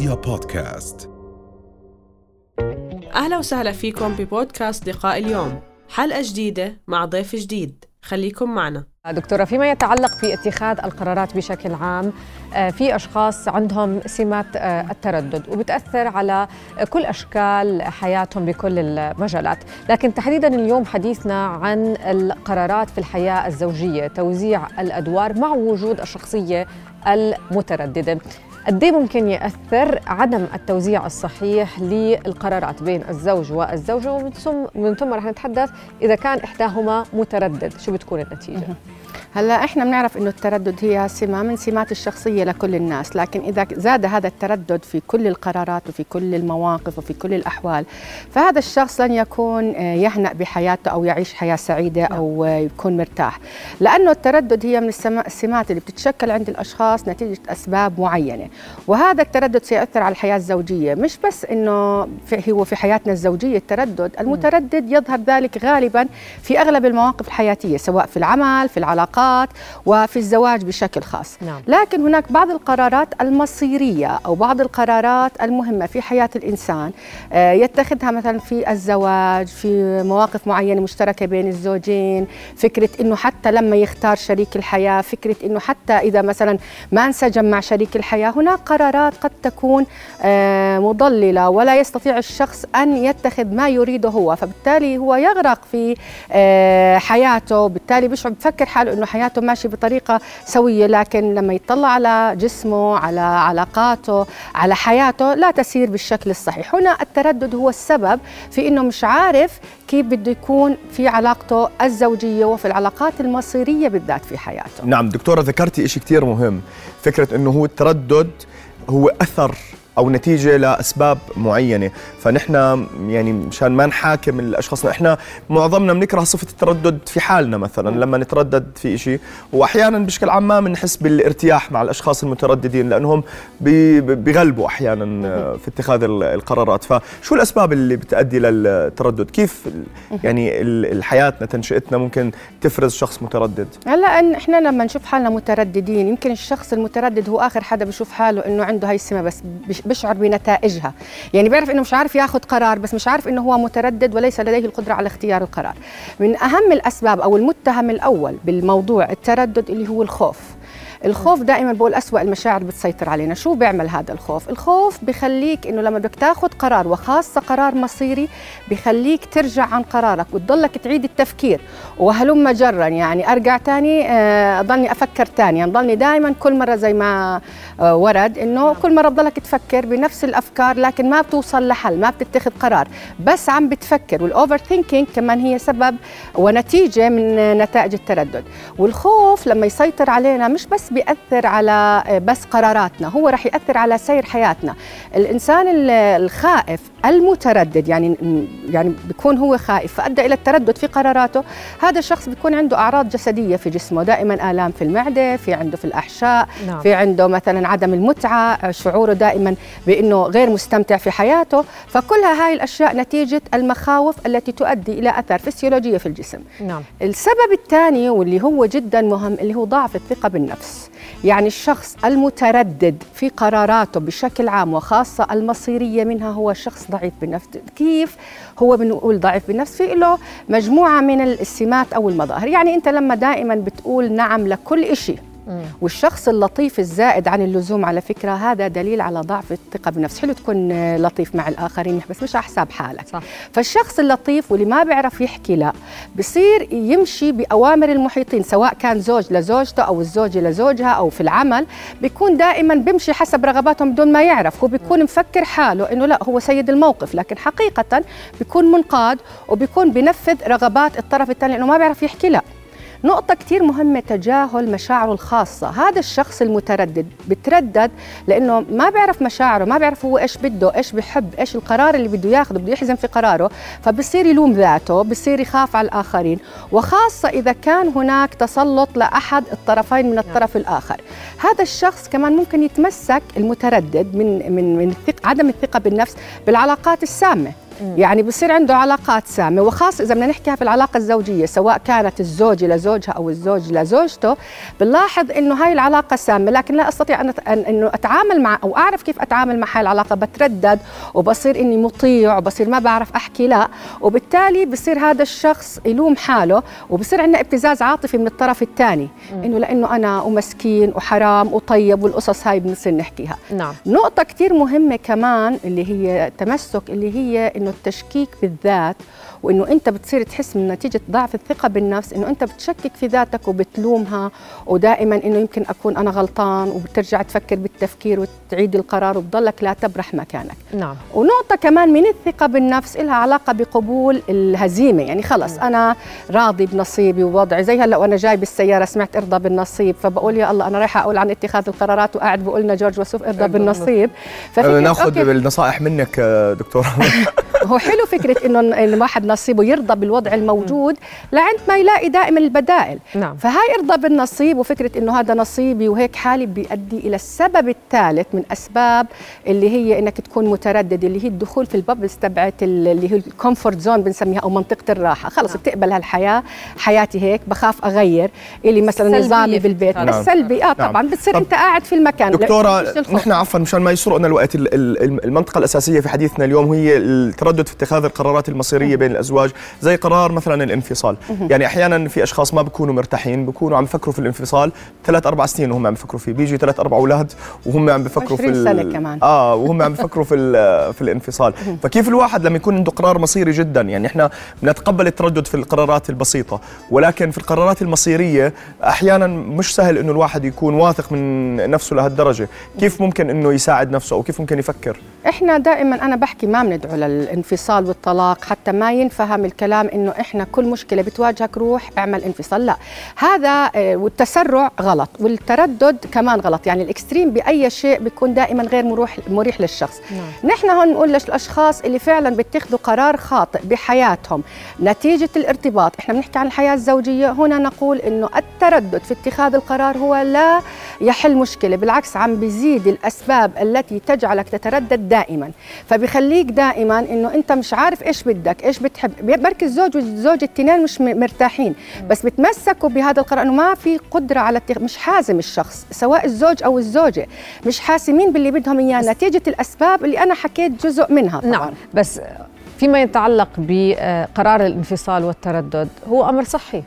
رؤيا بودكاست. أهلا وسهلا فيكم ببودكاست لقاء اليوم. حلقة جديدة مع ضيف جديد. خليكم معنا. دكتورة فيما يتعلق باتخاذ القرارات بشكل عام آه، في أشخاص عندهم سمات آه، التردد وبتأثر على كل أشكال حياتهم بكل المجالات. لكن تحديدا اليوم حديثنا عن القرارات في الحياة الزوجية توزيع الأدوار مع وجود الشخصية المترددة. قد إيه ممكن يأثر عدم التوزيع الصحيح للقرارات بين الزوج والزوجة؟ ومن ثم من ثم رح نتحدث إذا كان إحداهما متردد شو بتكون النتيجة؟ هلا إحنا بنعرف إنه التردد هي سمة من سمات الشخصية لكل الناس لكن إذا زاد هذا التردد في كل القرارات وفي كل المواقف وفي كل الأحوال فهذا الشخص لن يكون آه، يهنأ بحياته أو يعيش حياة سعيدة أو آه، يكون مرتاح. لأنه التردد هي من السمات اللي بتتشكل عند الأشخاص نتيجة أسباب معينة. وهذا التردد سيؤثر على الحياة الزوجية مش بس إنه في هو في حياتنا الزوجية التردد المتردد يظهر ذلك غالبا في أغلب المواقف الحياتية سواء في العمل في العلاقات وفي الزواج بشكل خاص نعم. لكن هناك بعض القرارات المصيرية أو بعض القرارات المهمة في حياة الإنسان آه، يتخذها مثلا في الزواج في مواقف معينة مشتركة بين الزوجين فكرة أنه حتى لما يختار شريك الحياة فكرة أنه حتى إذا مثلا ما انسجم مع شريك الحياة هناك قرارات قد تكون آه، مضللة ولا يستطيع الشخص أن يتخذ ما يريده هو فبالتالي هو يغرق في آه، حياته بالتالي بيشعر بفكر حاله أنه حياته ماشي بطريقة سوية لكن لما يطلع على جسمه على علاقاته على حياته لا تسير بالشكل الصحيح. هنا التردد هو السبب في أنه مش عارف كيف بده يكون في علاقته الزوجية وفي العلاقات المصيرية بالذات في حياته. نعم دكتورة ذكرتي إشي كتير مهم. فكرة أنه هو التردد هو أثر أو نتيجة لأسباب معينة. فنحن يعني مشان ما نحاكم الاشخاص إحنا معظمنا بنكره صفة التردد في حالنا مثلا لما نتردد في شيء واحيانا بشكل عام ما بنحس بالارتياح مع الأشخاص المترددين لأنهم بيغلبوا أحيانا في اتخاذ القرارات. فشو الأسباب اللي بتؤدي للتردد؟ كيف يعني حياتنا تنشئتنا ممكن تفرز شخص متردد؟ هلا إحنا لما نشوف حالنا مترددين يمكن الشخص المتردد هو آخر حدا بشوف حاله إنه عنده هاي السمة بس بيشعر بنتائجها. يعني بيعرف إنه مش عارف ياخذ قرار بس مش عارف إنه هو متردد وليس لديه القدرة على اختيار القرار. من أهم الأسباب أو المتهم الأول بالموضوع التردد اللي هو الخوف. الخوف دائما بقول أسوأ المشاعر بتسيطر علينا. شو بيعمل هذا الخوف؟ الخوف بخليك إنه لما بدك تاخذ قرار وخاصة قرار مصيري بخليك ترجع عن قرارك وتضلك تعيد التفكير. وهلم جرا يعني أرجع ثاني آه، أضلني أفكر ثاني يعني ضلني دائما كل مرة زي ما آه، ورد إنه كل مرة بضلك تفكر بنفس الأفكار لكن ما بتوصل لحل ما بتتخذ قرار. بس عم بتفكر وال overthinking كمان هي سبب ونتيجة من نتائج التردد. والخوف لما يسيطر علينا مش بس بيأثر على آه، بس قراراتنا هو رح يأثر على سير حياتنا. الإنسان الخائف المتردد يعني يعني بيكون هو خائف فأدى إلى التردد في قراراته هذا الشخص بيكون عنده أعراض جسدية في جسمه دائما آلام في المعدة في عنده في الأحشاء نعم. في عنده مثلا عدم المتعة آه، شعوره دائما بأنه غير مستمتع في حياته فكلها هاي الأشياء نتيجة المخاوف التي تؤدي إلى أثر فسيولوجية في الجسم نعم. السبب الثاني واللي هو جدا مهم اللي هو ضعف الثقة بالنفس يعني الشخص المتردد في قراراته بشكل عام وخاصة المصيرية منها هو شخص ضعيف بالنفس. كيف هو بنقول ضعيف بالنفس؟ في له مجموعة من السمات أو المظاهر. يعني أنت لما دائما بتقول نعم لكل شيء والشخص اللطيف الزائد عن اللزوم على فكرة هذا دليل على ضعف الثقة بالنفس حلو تكون لطيف مع الآخرين بس مش على حساب حالك. صح. فالشخص اللطيف واللي ما بيعرف يحكي لا بصير يمشي بأوامر المحيطين سواء كان زوج لزوجته أو الزوجه لزوجها أو في العمل بيكون دائما بيمشي حسب رغباتهم بدون ما يعرف. هو بيكون مفكر حاله إنه لا هو سيد الموقف لكن حقيقه بيكون منقاد وبيكون بينفذ رغبات الطرف الثاني لأنه ما بيعرف يحكي لا. نقطة كتير مهمة تجاهل مشاعره الخاصة. هذا الشخص المتردد بتردد لأنه ما بيعرف مشاعره ما بيعرف هو إيش بده إيش بحب إيش القرار اللي بده ياخذه بده يحزم في قراره فبصير يلوم ذاته بصير يخاف على الآخرين. وخاصة إذا كان هناك تسلط لأحد الطرفين من الطرف الآخر. هذا الشخص كمان ممكن يتمسك المتردد من من من عدم الثقة بالنفس بالعلاقات السامة. يعني بصير عنده علاقات سامة وخاصه إذا بدنا نحكيها في العلاقة الزوجية سواء كانت الزوجه لزوجها أو الزوج لزوجته بنلاحظ إنه هاي العلاقة سامة لكن لا أستطيع أن إنه أتعامل مع أو أعرف كيف أتعامل مع هاي العلاقة بتردد وبصير إني مطيع وبصير ما بعرف أحكي لا وبالتالي بصير هذا الشخص يلوم حاله وبصير عندنا ابتزاز عاطفي من الطرف الثاني إنه لأنه أنا ومسكين وحرام وطيب والقصص هاي بنصير نحكيها. نعم. نقطة كتير مهمة كمان اللي هي تمسك اللي هي إنه التشكيك بالذات وإنه أنت بتصير تحس من نتيجة ضعف الثقة بالنفس إنه أنت بتشكك في ذاتك وبتلومها ودائما إنه يمكن أكون أنا غلطان وبترجع تفكر بالتفكير وتعيد القرار وبضلك لا تبرح مكانك. نعم. ونقطة كمان من الثقة بالنفس لها علاقة بقبول الهزيمة يعني خلص أنا راضي بنصيبي ووضعي زي هلأ وأنا جاي بالسيارة سمعت إرضى بالنصيب فبقول يا الله أنا رايحة أقول عن اتخاذ القرارات وقاعد بقول لنا جورج وسوف إرضى بالنصيب. ففكرة نأخذ بالنصائح منك آه، دكتور هو حلو فكرة إنه إن واحد نصيبه يرضى بالوضع الموجود لعند ما يلاقي دائما البدائل. نعم. فهاي ارضى بالنصيب وفكرة إنه هذا نصيبي وهيك حالي بيؤدي إلى السبب الثالث من أسباب اللي هي إنك تكون متردد اللي هي الدخول في ال bubbles تبعت اللي هي ال comfort zone بنسميها أو منطقة الراحة. خلص نعم. بتقبل هالحياة حياتي هيك بخاف أغير. اللي مثلا نظامي بالبيت. نعم. السلبي آه طبعا. نعم. بتصير أنت قاعد في المكان. دكتورة نحن عفوا مشان ما يسرقنا الوقت المنطقة الأساسية في حديثنا اليوم هي التردد في اتخاذ القرارات المصيرية بين الازواج زي قرار مثلا الانفصال. يعني أحيانا في أشخاص ما بيكونوا مرتاحين بيكونوا عم يفكروا في الانفصال ثلاث أربع سنين وهم عم يفكروا فيه. بيجي ثلاث أربع أولاد وهم عم بيفكروا في سنة كمان. آه وهم عم بيفكروا في في الانفصال. فكيف الواحد لما يكون عنده قرار مصيري جدا؟ يعني إحنا بنتقبل التردد في القرارات البسيطة ولكن في القرارات المصيرية أحيانا مش سهل إنه الواحد يكون واثق من نفسه لهالدرجة. كيف ممكن إنه يساعد نفسه أو كيف ممكن يفكر؟ إحنا دائما أنا بحكي ما بندعو للانفصال والطلاق حتى ما ينفهم الكلام إنه إحنا كل مشكلة بتواجهك روح اعمل انفصال. لا هذا آه، والتسرع غلط والتردد كمان غلط. يعني الإكستريم بأي شيء بيكون دائما غير مريح مريح للشخص. نعم. نحن هون نقول للأشخاص اللي فعلا بيتخذوا قرار خاطئ بحياتهم نتيجة الارتباط. إحنا بنحكي عن الحياة الزوجية هنا نقول إنه التردد في اتخاذ القرار هو لا يحل مشكلة بالعكس عم بيزيد الأسباب التي تجعلك تتردد دائما. فبيخليك دائما إنه أنت مش عارف إيش بدك إيش بتحب. بركي الزوج والزوجه الاثنين مش مرتاحين. بس بتمسكوا بهذا القرار إنه ما في قدرة على التخ... مش حازم الشخص سواء الزوج أو الزوجة. مش حاسمين باللي بدهم إياه. نتيجة الأسباب اللي أنا حكيت جزء منها طبعا. نعم. بس فيما يتعلق بقرار الانفصال والتردد هو أمر صحي.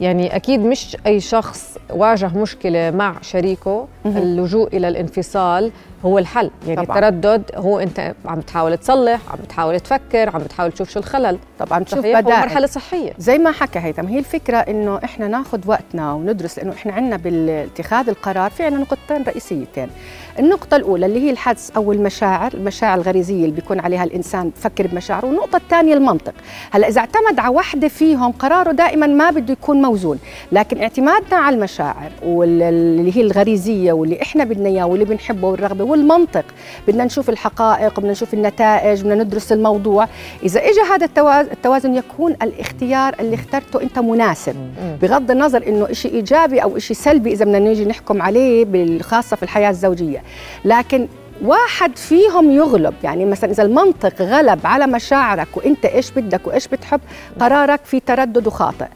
يعني أكيد مش أي شخص واجه مشكلة مع شريكه اللجوء إلى الانفصال هو الحل. يعني طبعا. التردد هو أنت عم تحاول تصلح عم تحاول تفكر عم تحاول تشوف شو الخلل. طبعا تشوف بدائل. مرحلة صحية. زي ما حكى هيثم هي الفكرة إنه إحنا ناخذ وقتنا وندرس لأنه إحنا عندنا بالاتخاذ القرار في عندنا نقطتين رئيسيتين. النقطة الأولى اللي هي الحدس أو المشاعر، المشاعر الغريزية اللي بيكون عليها الإنسان بفكر بمشاعره، والنقطة الثانية المنطق، هلأ إذا اعتمد على واحدة فيهم قراره دائما ما بده يكون موزون، لكن اعتمادنا على المشاعر واللي هي الغريزية واللي إحنا بدنا إياه واللي بنحبه والرغبة والمنطق، بدنا نشوف الحقائق وبدنا نشوف النتائج، بدنا ندرس الموضوع، إذا إجى هذا التوازن يكون الاختيار اللي اخترته أنت مناسب، بغض النظر إنه شيء إيجابي أو شيء سلبي إذا بدنا نيجي نحكم عليه بالخاصة في الحياة الزوجية. لكن واحد فيهم يغلب. يعني مثلا إذا المنطق غلب على مشاعرك وإنت إيش بدك وإيش بتحب قرارك في تردد وخاطئ.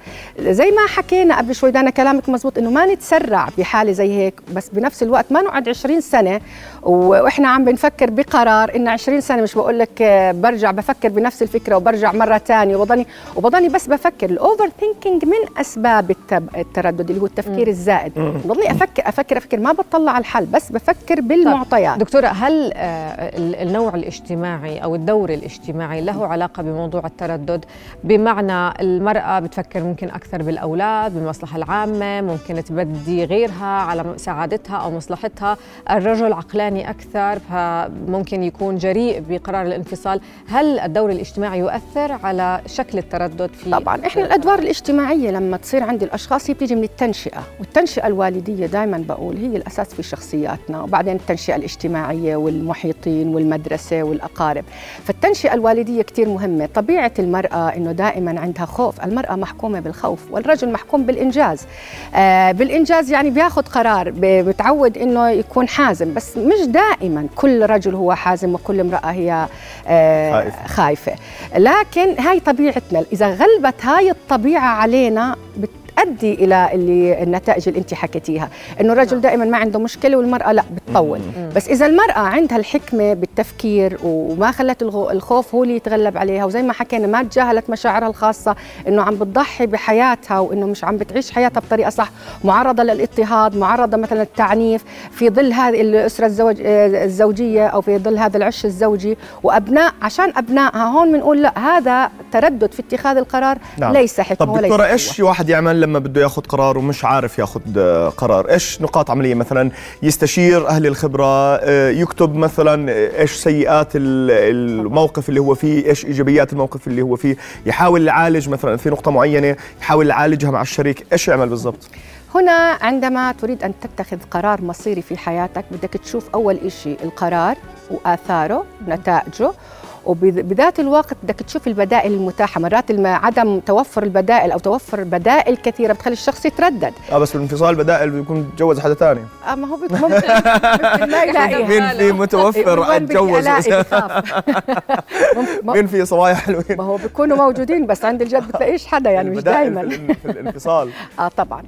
زي ما حكينا قبل شوي دانا كلامك مزبوط إنه ما نتسرع بحالة زي هيك بس بنفس الوقت ما نقعد 20 سنة وإحنا عم بنفكر بقرار إن 20 سنة مش بقول لك برجع بفكر بنفس الفكرة وبرجع مرة ثانية وبضلني وبضلني بس بفكر. ال overthinking من أسباب التردد اللي هو التفكير الزائد. بضلني أفكر أفكر أفكر ما بطلع على الحل بس بفكر بالمعطيات. دكتورة هل آه، النوع الاجتماعي أو الدور الاجتماعي له علاقة بموضوع التردد؟ بمعنى المرأة بتفكر ممكن أكثر بالأولاد بالمصلحة العامة ممكن تبدي غيرها على سعادتها أو مصلحتها. الرجل عقلاني أكثر فممكن يكون جريء بقرار الانفصال. هل الدور الاجتماعي يؤثر على شكل التردد في طبعا. إحنا الأدوار الاجتماعية لما تصير عند الأشخاص هي بتيجي من التنشئة والتنشئة الوالدية دائما بقول هي الأساس في شخصياتنا وبعدين التنشئة الاجتماعية. الجمعيه والمحيطين والمدرسة والأقارب. فالتنشئة الوالدية كثير مهمة. طبيعة المرأة إنه دائما عندها خوف. المرأة محكومة بالخوف والرجل محكوم بالإنجاز. آه بالإنجاز يعني بياخذ قرار متعود إنه يكون حازم. بس مش دائما كل رجل هو حازم وكل امرأة هي آه خايفة. خايفة. لكن هاي طبيعتنا. إذا غلبت هاي الطبيعة علينا بت تؤدي إلى اللي النتائج اللي أنت حكيتيها إنه الرجل نعم. دائما ما عنده مشكلة والمرأة لا بتطول بس إذا المرأة عندها الحكمة بالتفكير وما خلت الخوف هو اللي يتغلب عليها وزي ما حكينا ما تجاهلت مشاعرها الخاصة إنه عم بتضحي بحياتها وإنه مش عم بتعيش حياتها بطريقة صح معرضة للاضطهاد معرضة مثلا للتعنيف في ظل هذه الأسرة الزوج الزوجية أو في ظل هذا العش الزوجي وابناء عشان أبنائها هون بنقول لا هذا تردد في اتخاذ القرار نعم. ليس حكمه طب دكتورة إيش واحد يعمل لما بده ياخذ قرار ومش عارف ياخذ آه، قرار. إيش نقاط عملية مثلا؟ يستشير أهل الخبرة آه، يكتب مثلا إيش سيئات الموقف اللي هو فيه إيش إيجابيات الموقف اللي هو فيه. يحاول يعالج مثلا في نقطة معينة يحاول يعالجها مع الشريك. إيش يعمل بالضبط؟ هنا عندما تريد أن تتخذ قرار مصيري في حياتك بدك تشوف أول شيء القرار وآثاره ونتائجه وبذات الوقت بدك تشوف البدائل المتاحة. مرات عدم توفر البدائل أو توفر بدائل كثيرة بتخلي الشخص يتردد. آه بس بالانفصال بدائل بيكون تجوز حدا ثاني آه ما هو ممكن. ما يلاقي مين في متوفر أتجوز؟ مين في صوايا حلوين؟ ما هو بيكونوا موجودين بس عند الجد بتلاقيش حدا يعني مش دائما في الانفصال. آه طبعا.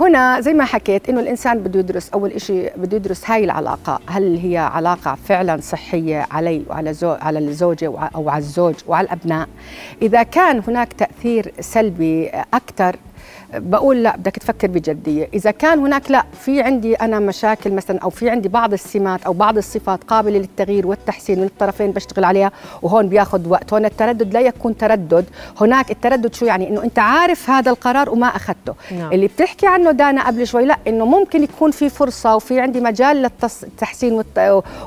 هنا زي ما حكيت إنه الإنسان بده يدرس أول شيء بده يدرس هاي العلاقة. هل هي علاقة فعلا صحية علي وعلى زوج على الزوجة أو على الزوج وعلى الأبناء؟ إذا كان هناك تأثير سلبي أكثر بقول لا بدك تفكر بجدية. إذا كان هناك لا في عندي أنا مشاكل مثلا أو في عندي بعض السمات أو بعض الصفات قابلة للتغيير والتحسين من الطرفين بشتغل عليها وهون بياخذ وقت. هون التردد لا يكون تردد. هناك التردد شو يعني؟ إنه أنت عارف هذا القرار وما أخذته. نعم. اللي بتحكي عنه دانا قبل شوي لا إنه ممكن يكون في فرصة وفي عندي مجال للتحسين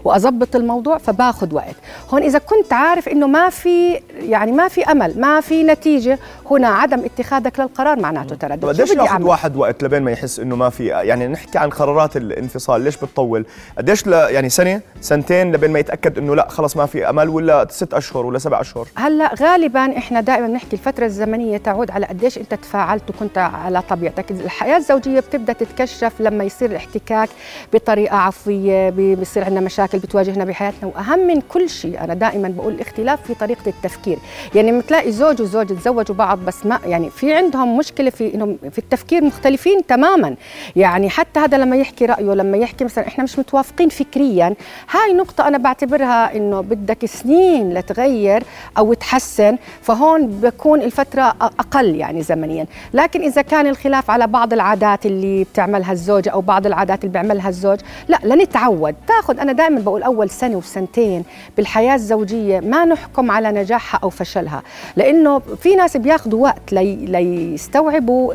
واضبط الموضوع فباخذ وقت. هون إذا كنت عارف إنه ما في يعني ما في أمل ما في نتيجة هنا عدم اتخاذك للقرار معناته تردد طب قديش ياخذ واحد وقت لبين ما يحس إنه ما في يعني نحكي عن قرارات الانفصال ليش بتطول؟ قديش ل يعني سنة؟ سنتين لبين ما يتأكد إنه لا خلص ما في أمل ولا ست أشهر ولا سبع أشهر؟ هلأ غالبا إحنا دائما بنحكي الفترة الزمنية تعود على قديش أنت تفاعلت وكنت على طبيعتك. الحياة الزوجية بتبدأ تتكشف لما يصير الاحتكاك بطريقة عفوية بيصير عندنا مشاكل بتواجهنا بحياتنا. وأهم من كل شيء أنا دائما بقول الاختلاف في طريقة التفكير. يعني بتلاقي زوج وزوجه تزوجوا بعض بس ما يعني في عندهم مشكلة في انه في التفكير مختلفين تماما. يعني حتى هذا لما يحكي رأيه لما يحكي مثلا إحنا مش متوافقين فكريا هاي نقطة أنا بعتبرها إنه بدك سنين لتغير أو تحسن فهون بكون الفترة أقل يعني زمنيا. لكن إذا كان الخلاف على بعض العادات اللي بتعملها الزوجه أو بعض العادات اللي بيعملها الزوج لا لنتعود. تاخذ أنا دائما بقول أول سنة وسنتين بالحياة الزوجية ما نحكم على نجاحها أو فشلها. لأنه في ناس بياخذوا وقت لي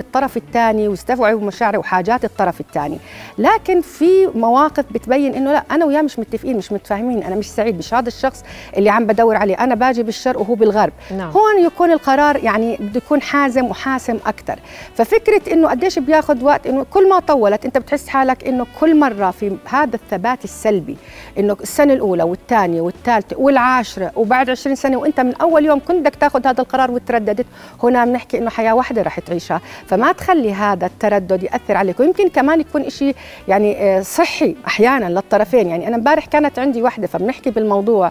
الطرف الثاني ويستوعبوا مشاعر وحاجات الطرف الثاني. لكن في مواقف بتبين إنه لا أنا وياه مش متفقين مش متفاهمين أنا مش سعيد مش هذا الشخص اللي عم بدور عليه أنا باجي بالشرق وهو بالغرب. نعم. هون يكون القرار يعني بده يكون حازم وحاسم أكثر ففكرة إنه قديش بياخذ وقت إنه كل ما طولت أنت بتحس حالك إنه كل مرة في هذا الثبات السلبي إنه السنة الأولى والثانية والثالثة والعاشرة وبعد 20 سنة وأنت من أول يوم كنت بدك تاخذ هذا القرار وترددت هنا بنحكي إنه حياة واحدة رح تعيشها. فما تخلي هذا التردد يأثر عليك. ويمكن كمان يكون شيء يعني آه، صحي أحيانا للطرفين. يعني أنا امبارح كانت عندي وحدة فبنحكي بالموضوع.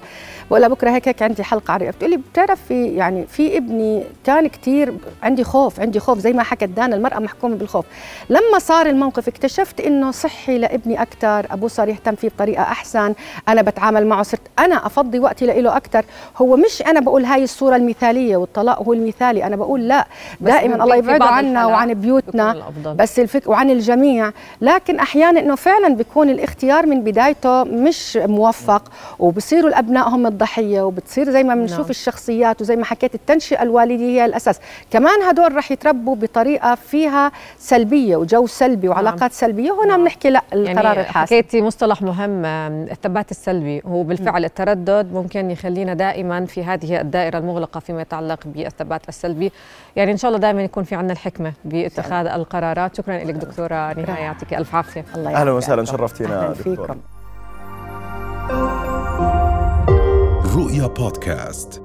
بقول بكرة هيك هيك عندي حلقة عريضه بتقول لي بتعرف في يعني في ابني كان كثير عندي خوف عندي خوف زي ما حكت دانا المرأة محكومة بالخوف. لما صار الموقف اكتشفت إنه صحي لابني أكثر أبوه صار يهتم فيه بطريقة أحسن أنا بتعامل معه صرت أنا أفضي وقتي له أكثر هو مش أنا بقول هاي الصورة المثالية والطلاق هو المثالي أنا بقول لا. دائما الله يبعد عنا. وعن بيوتنا بس الفكر وعن الجميع. لكن أحيانا إنه فعلا بيكون الاختيار من بدايته مش موفق وبصيروا الأبناء هم الضحية وبتصير زي ما بنشوف نعم. الشخصيات وزي ما حكيت التنشئة الوالدية هي الأساس. كمان هدول رح يتربوا بطريقة فيها سلبية وجو سلبي وعلاقات نعم. سلبية هنا بنحكي لا القرار يعني الحاسم. حكيتي مصطلح مهم الثبات السلبي. هو بالفعل. التردد ممكن يخلينا دائما في هذه الدائرة المغلقة فيما يتعلق بالثبات السلبي. يعني إن شاء الله دائما يكون في عندنا الحكمة. باتخاذ القرارات. شكرا لك دكتورة نهايه يعطيك ألف عافية. الله أهلا وسهلا. شرفتينا دكتوره رؤيا بودكاست.